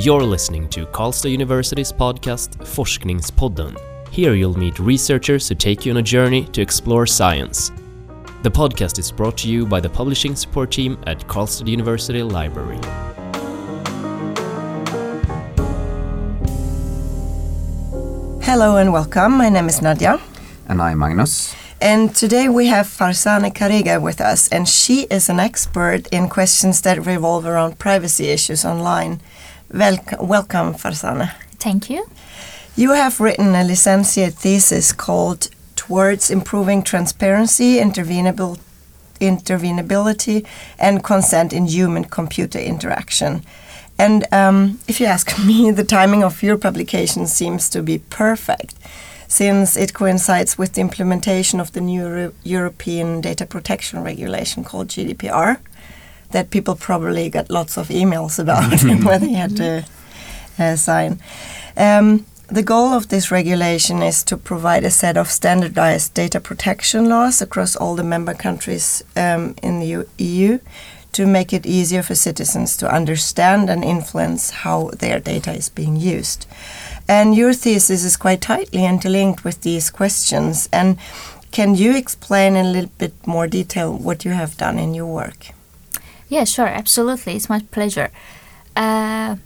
You're listening to Karlstad University's podcast Forskningspodden. Here you'll meet researchers who take you on a journey to explore science. The podcast is brought to you by the publishing support team at Karlstad University Library. Hello and welcome. My name is Nadia. And I'm Magnus. And today we have Farzaneh Karegar with us, and she is an expert in questions that revolve around privacy issues online. Welc- welcome, Farzaneh. Thank you. You have written a licentiate thesis called Towards Improving Transparency, Intervenable, Intervenability, and Consent in Human Computer Interaction. And um, if you ask me, the timing of your publication seems to be perfect since it coincides with the implementation of the new Euro European data protection regulation called GDPR that people probably got lots of emails about when they had to uh, sign. Um, the goal of this regulation is to provide a set of standardized data protection laws across all the member countries um, in the EU to make it easier for citizens to understand and influence how their data is being used. And your thesis is quite tightly interlinked with these questions. And can you explain in a little bit more detail what you have done in your work? Yeah, sure, absolutely. It's my pleasure. Uh,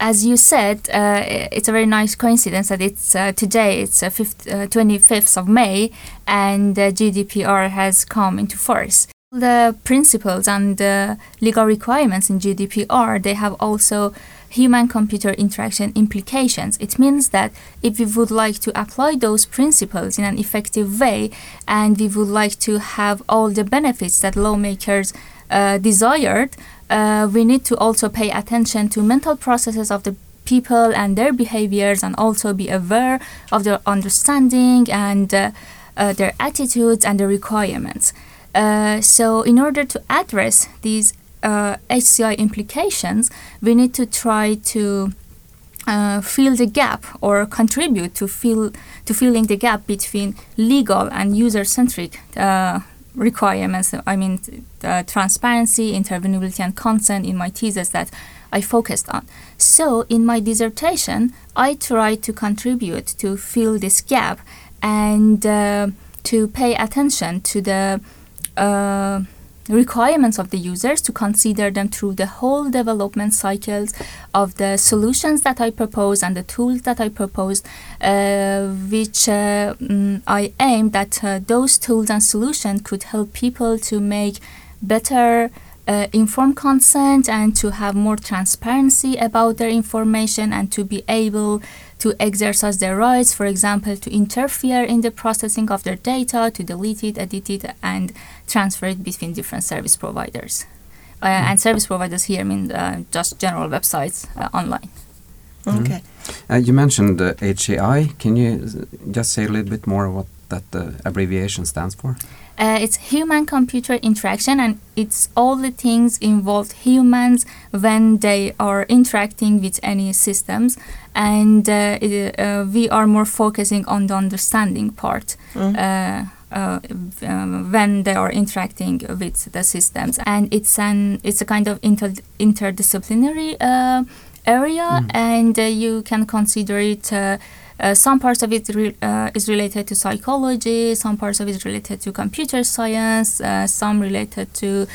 as you said, uh, it's a very nice coincidence that it's uh, today. It's uh, 25th of May, and GDPR has come into force. The principles and the legal requirements in GDPR they have also human computer interaction implications. It means that if we would like to apply those principles in an effective way and we would like to have all the benefits that lawmakers uh, desired, uh, we need to also pay attention to mental processes of the people and their behaviors and also be aware of their understanding and uh, uh their attitudes and their requirements. Uh, so, in order to address these uh, HCI implications, we need to try to uh, fill the gap or contribute to fill to filling the gap between legal and user-centric uh, requirements. I mean, transparency, intervenability, and consent in my thesis that I focused on. So, in my dissertation, I tried to contribute to fill this gap and uh, to pay attention to the uh, requirements of the users to consider them through the whole development cycles of the solutions that I propose and the tools that I proposed, uh, which uh, mm, I aim that uh, those tools and solutions could help people to make better uh, informed consent and to have more transparency about their information and to be able to exercise their rights, for example, to interfere in the processing of their data, to delete it, edit it, and transfer it between different service providers. Uh, mm. And service providers here mean uh, just general websites uh, online. Mm. Okay. Uh, you mentioned HCI. Can you just say a little bit more what that abbreviation stands for? Uh, it's human computer interaction and it's all the things involved humans when they are interacting with any systems and uh, it, uh, we are more focusing on the understanding part mm. when they are interacting with the systems and it's an it's a kind of inter interdisciplinary area mm. and you can consider it uh, some parts of it re- uh, is related to psychology, some parts of it is related to computer science, uh, some related to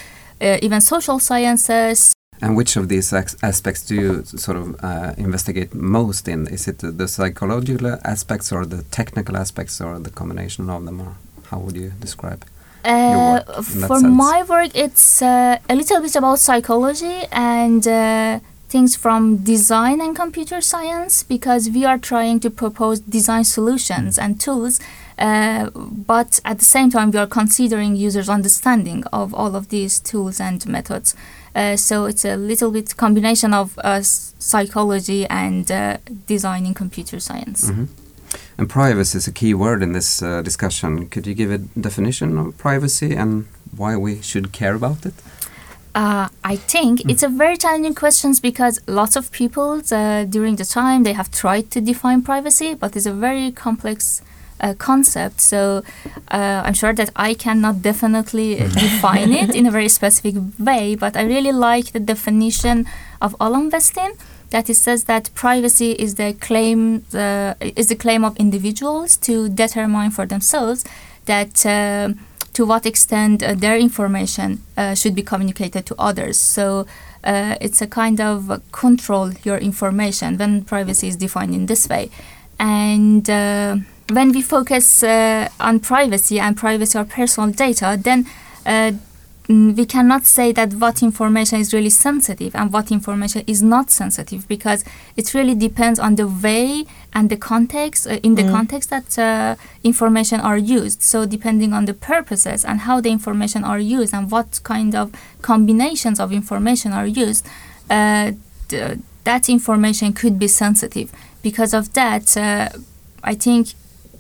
uh, even social sciences. And which of these aspects do you sort of uh, investigate most in? Is it the psychological aspects or the technical aspects or the combination of them? Or how would you describe? Uh, for sense? my work, it's uh, a little bit about psychology and uh, things from design and computer science because we are trying to propose design solutions and tools uh, but at the same time we are considering users understanding of all of these tools and methods. Uh, so it's a little bit combination of uh, psychology and uh, design in computer science. Mm-hmm. and privacy is a key word in this uh, discussion. Could you give a definition of privacy and why we should care about it uh, I think mm. it's a very challenging question because lots of people uh, during the time they have tried to define privacy, but it's a very complex uh, concept. So uh, I'm sure that I cannot definitely uh, define it in a very specific way, but I really like the definition of Alan Westin that it says that privacy is the claim the, is the claim of individuals to determine for themselves that uh, to what extent uh, their information uh, should be communicated to others. So uh, it's a kind of control your information when privacy is defined in this way, and when we focus on privacy and privacy or personal data, then we cannot say that what information is really sensitive and what information is not sensitive because it really depends on the way and the context uh, in the mm. context that uh, information are used so depending on the purposes and how the information are used and what kind of combinations of information are used uh, th- that information could be sensitive because of that uh, i think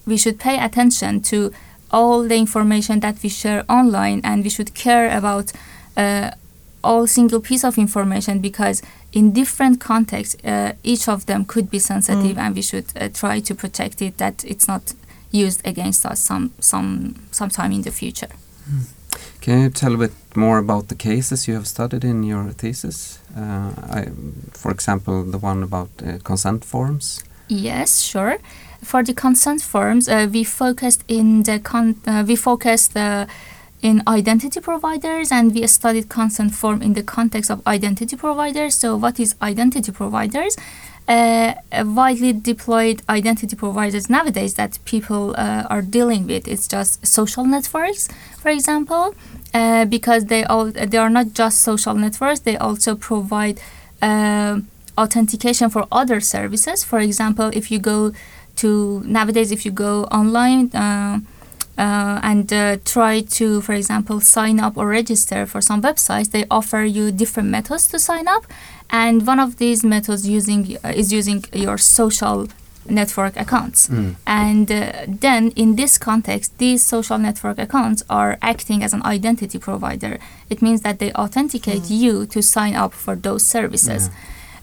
we should pay attention to all the information that we share online and we should care about uh, all single piece of information because in different contexts uh, each of them could be sensitive mm. and we should uh, try to protect it that it's not used against us some some sometime in the future mm. can you tell a bit more about the cases you have studied in your thesis uh, I, for example the one about uh, consent forms yes sure for the consent forms, uh, we focused in the con- uh, we focused uh, in identity providers and we studied consent form in the context of identity providers. So, what is identity providers? Uh, widely deployed identity providers nowadays that people uh, are dealing with. It's just social networks, for example, uh, because they all they are not just social networks. They also provide uh, authentication for other services. For example, if you go to nowadays if you go online uh, uh, and uh, try to for example sign up or register for some websites they offer you different methods to sign up and one of these methods using uh, is using your social network accounts mm. and uh, then in this context these social network accounts are acting as an identity provider it means that they authenticate mm. you to sign up for those services yeah.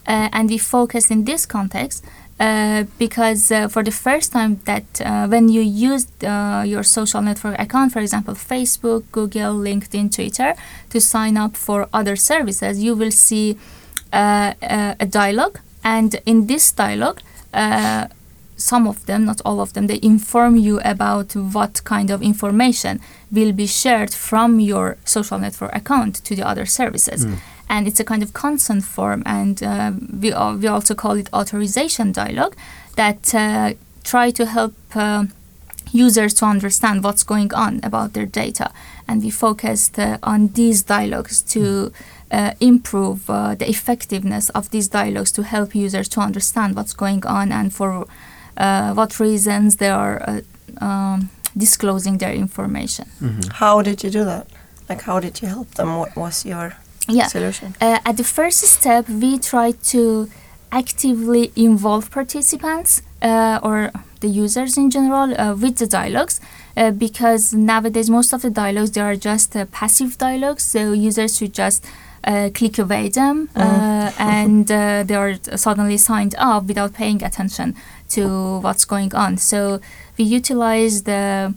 Uh, and we focus in this context uh, because uh, for the first time that uh, when you use uh, your social network account, for example, Facebook, Google, LinkedIn, Twitter, to sign up for other services, you will see uh, a dialogue. And in this dialogue, some of them, not all of them, they inform you about what kind of information will be shared from your social network account to the other services. Mm and it's a kind of consent form, and uh, we we also call it authorization dialogue that uh, try to help. Uh, users to understand what's going on about their data and we focused uh, on these dialogues to uh, improve uh, the effectiveness of these dialogues to help users to understand what's going on and for what reasons they are um, disclosing their information. Mm-hmm. How did you do that? Like, how did you help them? What was your yeah. solution? Uh, at the first step, we try to actively involve participants uh, or the users in general uh, with the dialogues uh, because nowadays most of the dialogues they are just uh, passive dialogues so users should just uh, click away them mm. and they are suddenly signed up without paying attention to what's going on so we utilize the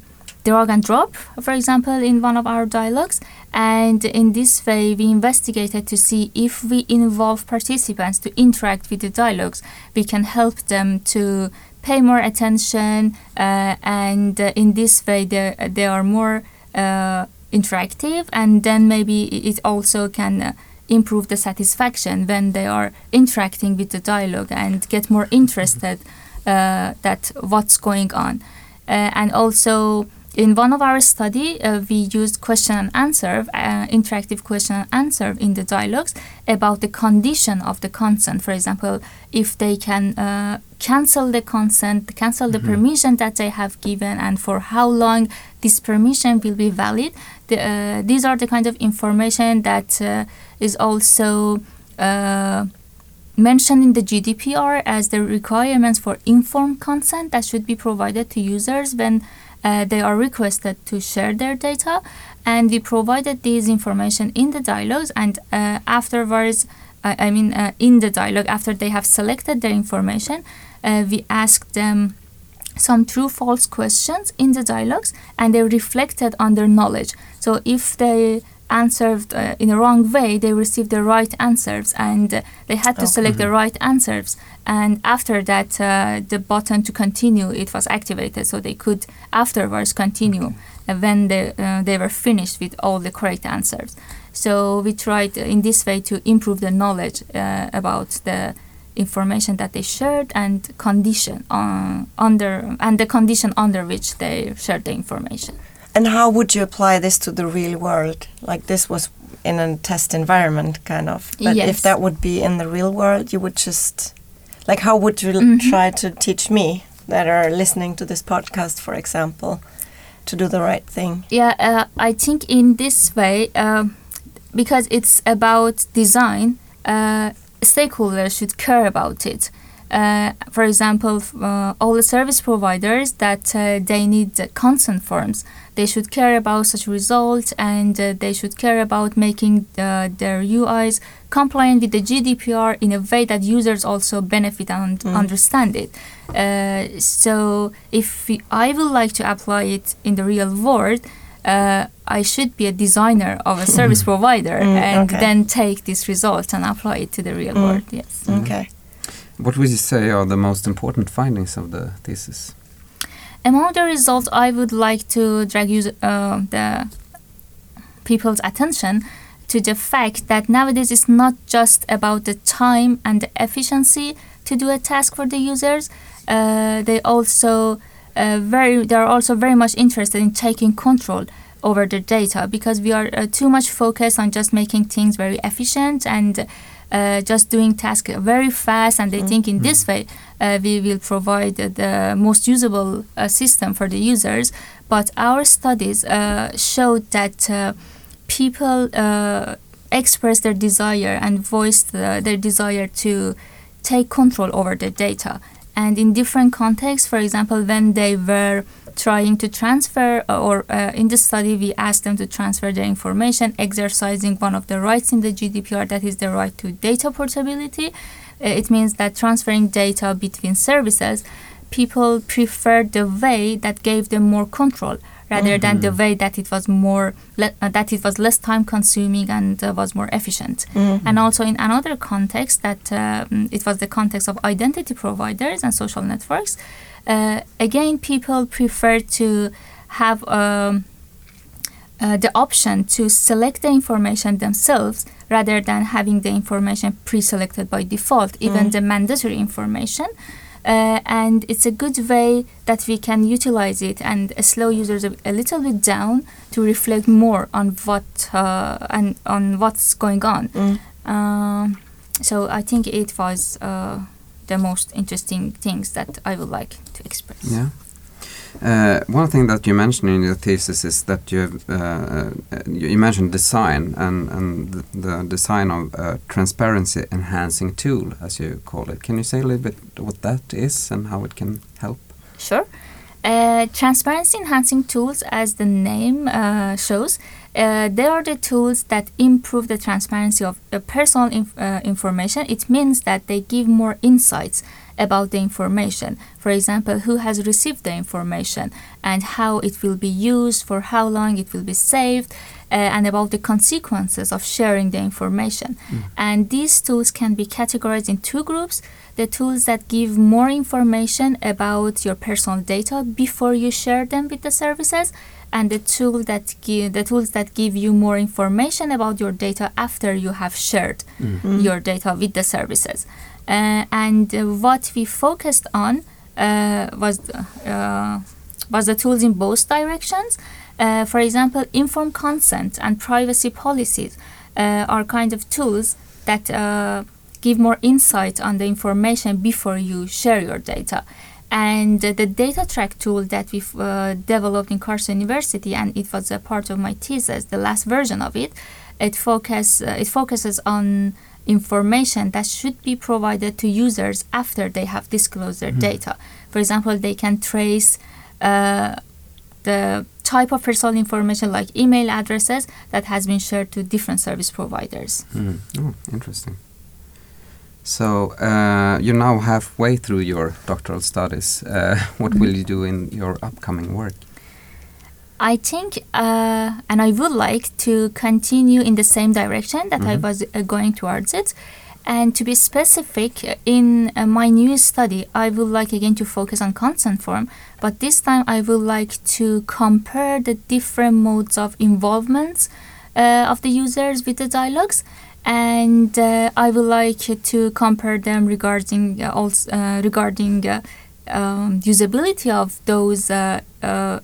drag and drop, for example, in one of our dialogues. And in this way, we investigated to see if we involve participants to interact with the dialogues, we can help them to pay more attention. Uh, and uh, in this way, they, they are more uh, interactive. And then maybe it also can uh, improve the satisfaction when they are interacting with the dialogue and get more interested uh, that what's going on. Uh, and also in one of our study, uh, we used question and answer, uh, interactive question and answer in the dialogues about the condition of the consent. For example, if they can uh, cancel the consent, cancel the mm-hmm. permission that they have given, and for how long this permission will be valid. The, uh, these are the kind of information that uh, is also uh, mentioned in the GDPR as the requirements for informed consent that should be provided to users when uh, they are requested to share their data and we provided these information in the dialogues and uh, afterwards uh, i mean uh, in the dialogue after they have selected their information uh, we asked them some true false questions in the dialogues and they reflected on their knowledge. So if they answered uh, in a wrong way, they received the right answers and uh, they had to Oh. select the right answers. And after that, uh, the button to continue it was activated, so they could afterwards continue uh, when they uh, they were finished with all the correct answers. So we tried in this way to improve the knowledge uh, about the information that they shared and condition uh, under and the condition under which they shared the information. And how would you apply this to the real world? Like this was in a test environment, kind of. But if that would be in the real world, you would just like how would you l- Mhm. try to teach me that are listening to this podcast, for example, to do the right thing? Yeah, uh, I think in this way, um, because it's about design, uh, stakeholders should care about it. Uh, for example, uh, all the service providers that uh, they need the consent forms, they should care about such results and uh, they should care about making uh, their UIs compliant with the GDPR in a way that users also benefit and Mm. understand it. Uh, so, if we- I would like to apply it in the real world, uh, I should be a designer of a service provider Mm, and okay. then take this result and apply it to the real Mm. world. Yes. Okay. What would you say are the most important findings of the thesis? Among the results, I would like to drag user, uh, the people's attention to the fact that nowadays it's not just about the time and the efficiency to do a task for the users. Uh, they also uh, very they are also very much interested in taking control over the data because we are uh, too much focused on just making things very efficient and uh, just doing tasks very fast and they think in this way uh, we will provide the most usable uh, system for the users. But our studies uh, showed that uh, people uh, express their desire and voice the, their desire to take control over the data and in different contexts for example when they were trying to transfer uh, or uh, in the study we asked them to transfer their information exercising one of the rights in the gdpr that is the right to data portability. Uh, it means that transferring data between services people preferred the way that gave them more control rather than the way that it was more le- uh, that it was less time consuming and uh, was more efficient Mm. and also in another context that um, it was the context of identity providers and social networks uh, again people prefer to have um, uh, the option to select the information themselves rather than having the information pre-selected by default even Mm. the mandatory information uh, and it's a good way that we can utilize it and slow users a, a little bit down to reflect more on what uh, and on what's going on Mm. um, so I think it was uh, the most interesting things that I would like to express. Yeah. Uh, one thing that you mentioned in your thesis is that you have, uh, uh, you mentioned design and, and the, design of a transparency enhancing tool, as you call it. Can you say a little bit what that is and how it can help? Sure. Uh, transparency enhancing tools, as the name uh, shows, uh, they are the tools that improve the transparency of personal inf- information. It means that they give more insights about the information. For example, who has received the information and how it will be used, for how long it will be saved, uh, and about the consequences of sharing the information. And these tools can be categorized in two groups the tools that give more information about your personal data before you share them with the services and the tool that give the tools that give you more information about your data after you have shared Mm. your data with the services uh, and uh, what we focused on uh, was uh, was the tools in both directions uh, for example informed consent and privacy policies uh, are kind of tools that uh, give more insight on the information before you share your data. And the data track tool that we've uh, developed in Karlstad University, and it was a part of my thesis, the last version of it, it focus uh, it focuses on information that should be provided to users after they have disclosed their data. For example, they can trace uh, the type of personal information like email addresses that has been shared to different service providers. Mm. Oh, interesting. So uh, you're now halfway through your doctoral studies. Uh, what will you do in your upcoming work? I think, uh, and I would like to continue in the same direction that I Mhm. was uh, going towards it. And to be specific, uh, in uh, my new study, I would like again to focus on consent form, but this time I would like to compare the different modes of involvement uh, of the users with the dialogues. And uh, I would like to compare them regarding uh, also uh, regarding uh, um, usability of those uh, uh,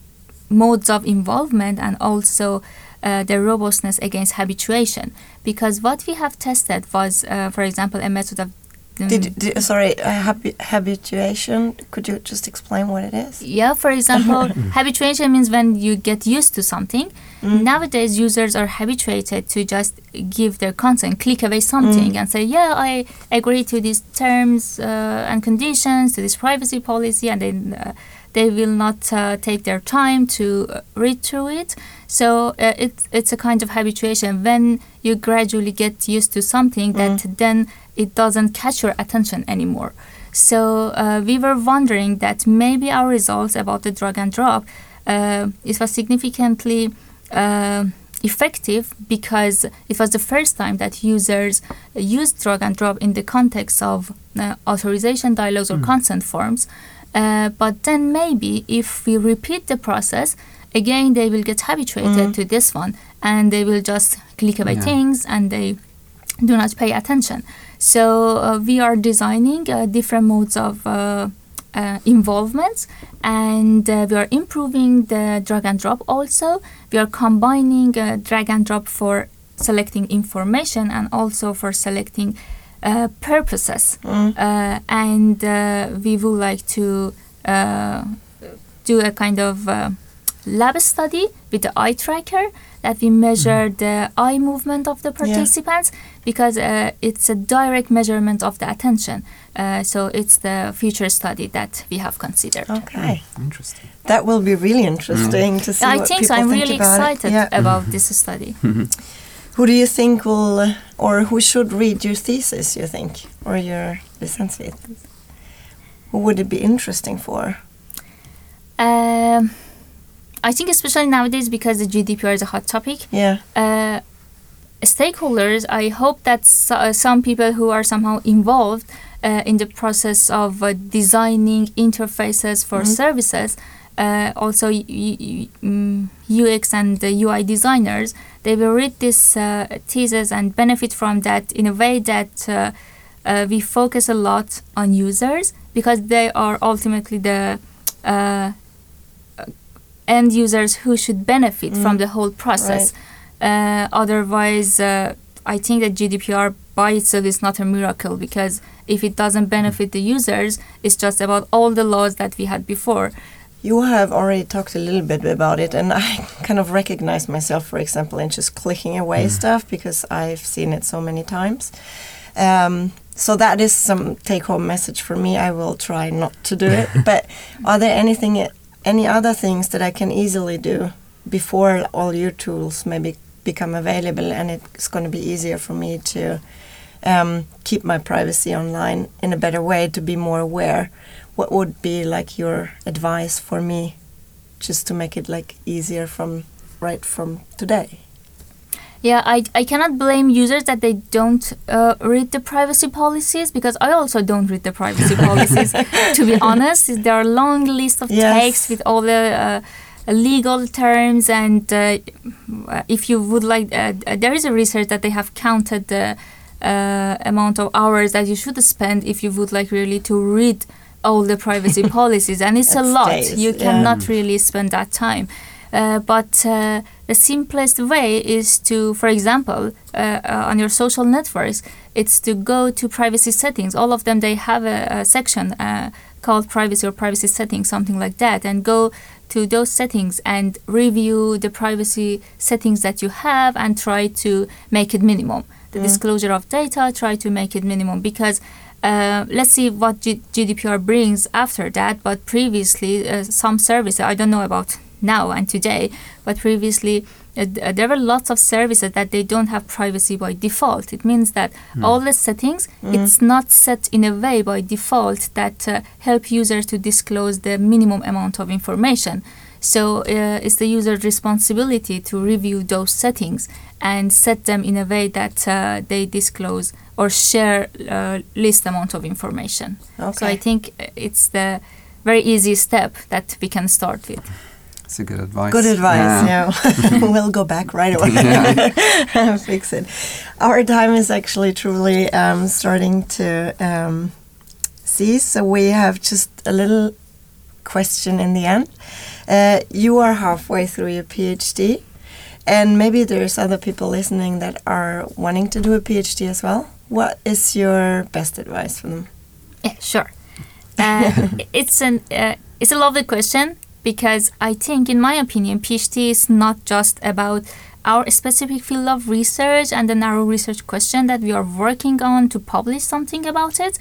modes of involvement and also their robustness against habituation. Because what we have tested was, for example, a method of um, Did, did sorry, uh, habi- habituation? Could you just explain what it is? yeah, for example, habituation means when you get used to something. Mm. Nowadays, users are habituated to just give their consent, click away something, Mm. and say, "Yeah, I agree to these terms uh, and conditions, to this privacy policy," and then uh, they will not uh, take their time to uh, read through it. So uh, it's it's a kind of habituation when you gradually get used to something that then it doesn't catch your attention anymore. So uh, we were wondering that maybe our results about the drag and drop uh, it was significantly uh, effective because it was the first time that users used drag and drop in the context of uh, authorization dialogues or consent forms. Uh, but then maybe if we repeat the process, again they will get habituated to this one and they will just click away Yeah. things and they do not pay attention. So uh, we are designing uh, different modes of uh, uh, involvement and uh, we are improving the drag and drop also. We are combining uh, drag and drop for selecting information and also for selecting uh, purposes. Mm. Uh, and uh, we would like to uh, do a kind of uh, lab study with the eye tracker that we measure the eye movement of the participants because uh, it's a direct measurement of the attention. Uh, so it's the future study that we have considered. Okay, Interesting. that will be really interesting to see I what think so. people I'm think really about excited Yeah. about this study. Who do you think will, or who should read your thesis? You think, or your licentiate? Who would it be interesting for? Um, I think especially nowadays because the GDPR is a hot topic. Yeah. uh, stakeholders, I hope that so, uh, some people who are somehow involved uh, in the process of uh, designing interfaces for Mhm. services, uh, also y- y- mm, UX and the UI designers, they will read this uh, thesis and benefit from that in a way that uh, uh, we focus a lot on users because they are ultimately the uh, end users who should benefit from Mm. the whole process. Uh, otherwise, uh, I think that GDPR by itself is not a miracle because if it doesn't benefit the users, it's just about all the laws that we had before. You have already talked a little bit about it, and I kind of recognize myself, for example, in just clicking away stuff because I've seen it so many times. Um, so that is some take-home message for me. I will try not to do it. but are there anything, any other things that I can easily do before all your tools maybe become available, and it's going to be easier for me to um, keep my privacy online in a better way to be more aware? What would be like your advice for me, just to make it like easier from right from today? Yeah, I, I cannot blame users that they don't uh, read the privacy policies because I also don't read the privacy policies. To be honest, there are long list of Yes. texts with all the uh, legal terms, and uh, if you would like, uh, there is a research that they have counted the uh, amount of hours that you should spend if you would like really to read all the privacy policies, and it's a lot. You yeah. cannot really spend that time. Uh, but uh, the simplest way is to, for example, uh, on your social networks, it's to go to privacy settings. All of them, they have a, a section uh, called privacy or privacy settings, something like that, and go to those settings and review the privacy settings that you have and try to make it minimum. The disclosure of data, try to make it minimum because uh, let's see what G- GDPR brings after that. But previously, uh, some services, I don't know about now and today, but previously, uh, there were lots of services that they don't have privacy by default. It means that all the settings, it's not set in a way by default that uh, help users to disclose the minimum amount of information. So uh, it's the user's responsibility to review those settings and set them in a way that uh, they disclose or share uh, least amount of information. Okay. So I think it's the very easy step that we can start with. It's a good advice. Good advice. Yeah, we'll go back right away and fix it. Our time is actually truly um, starting to um, cease, so we have just a little question in the end. Uh, you are halfway through your PhD, and maybe there's other people listening that are wanting to do a PhD as well. What is your best advice for them? Yeah, sure. Uh, it's an uh, it's a lovely question because I think, in my opinion, PhD is not just about our specific field of research and the narrow research question that we are working on to publish something about it.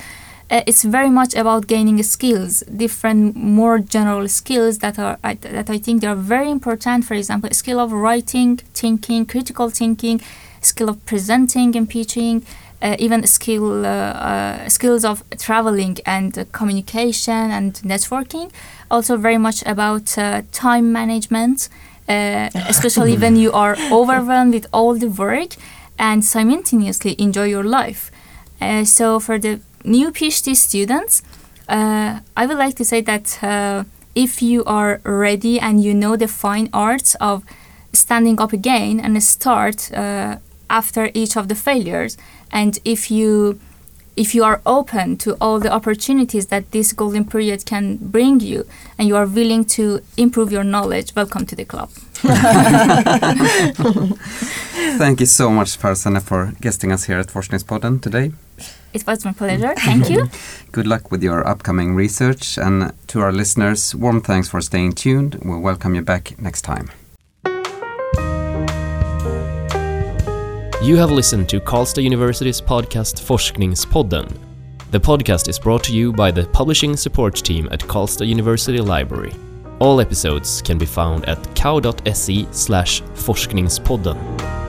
Uh, it's very much about gaining skills, different, more general skills that are that I think they are very important. For example, skill of writing, thinking, critical thinking, skill of presenting and pitching, uh, even skill uh, uh, skills of traveling and uh, communication and networking. Also, very much about uh, time management, uh, especially when you are overwhelmed with all the work and simultaneously enjoy your life. so, for the new PhD students, I would like to say that if you are ready and you know the fine arts of standing up again and start after each of the failures, and if you if you are open to all the opportunities that this golden period can bring you and you are willing to improve your knowledge welcome to the club. Thank you so much Farzaneh for guesting us here at Forskningspodden today. It was my pleasure. Thank you. Good luck with your upcoming research. And to our listeners warm thanks for staying tuned. We'll welcome you back next time You have listened to Karlstad University's podcast Forskningspodden. The podcast is brought to you by the publishing support team at Karlstad University Library. All episodes can be found at kau.se slash forskningspodden.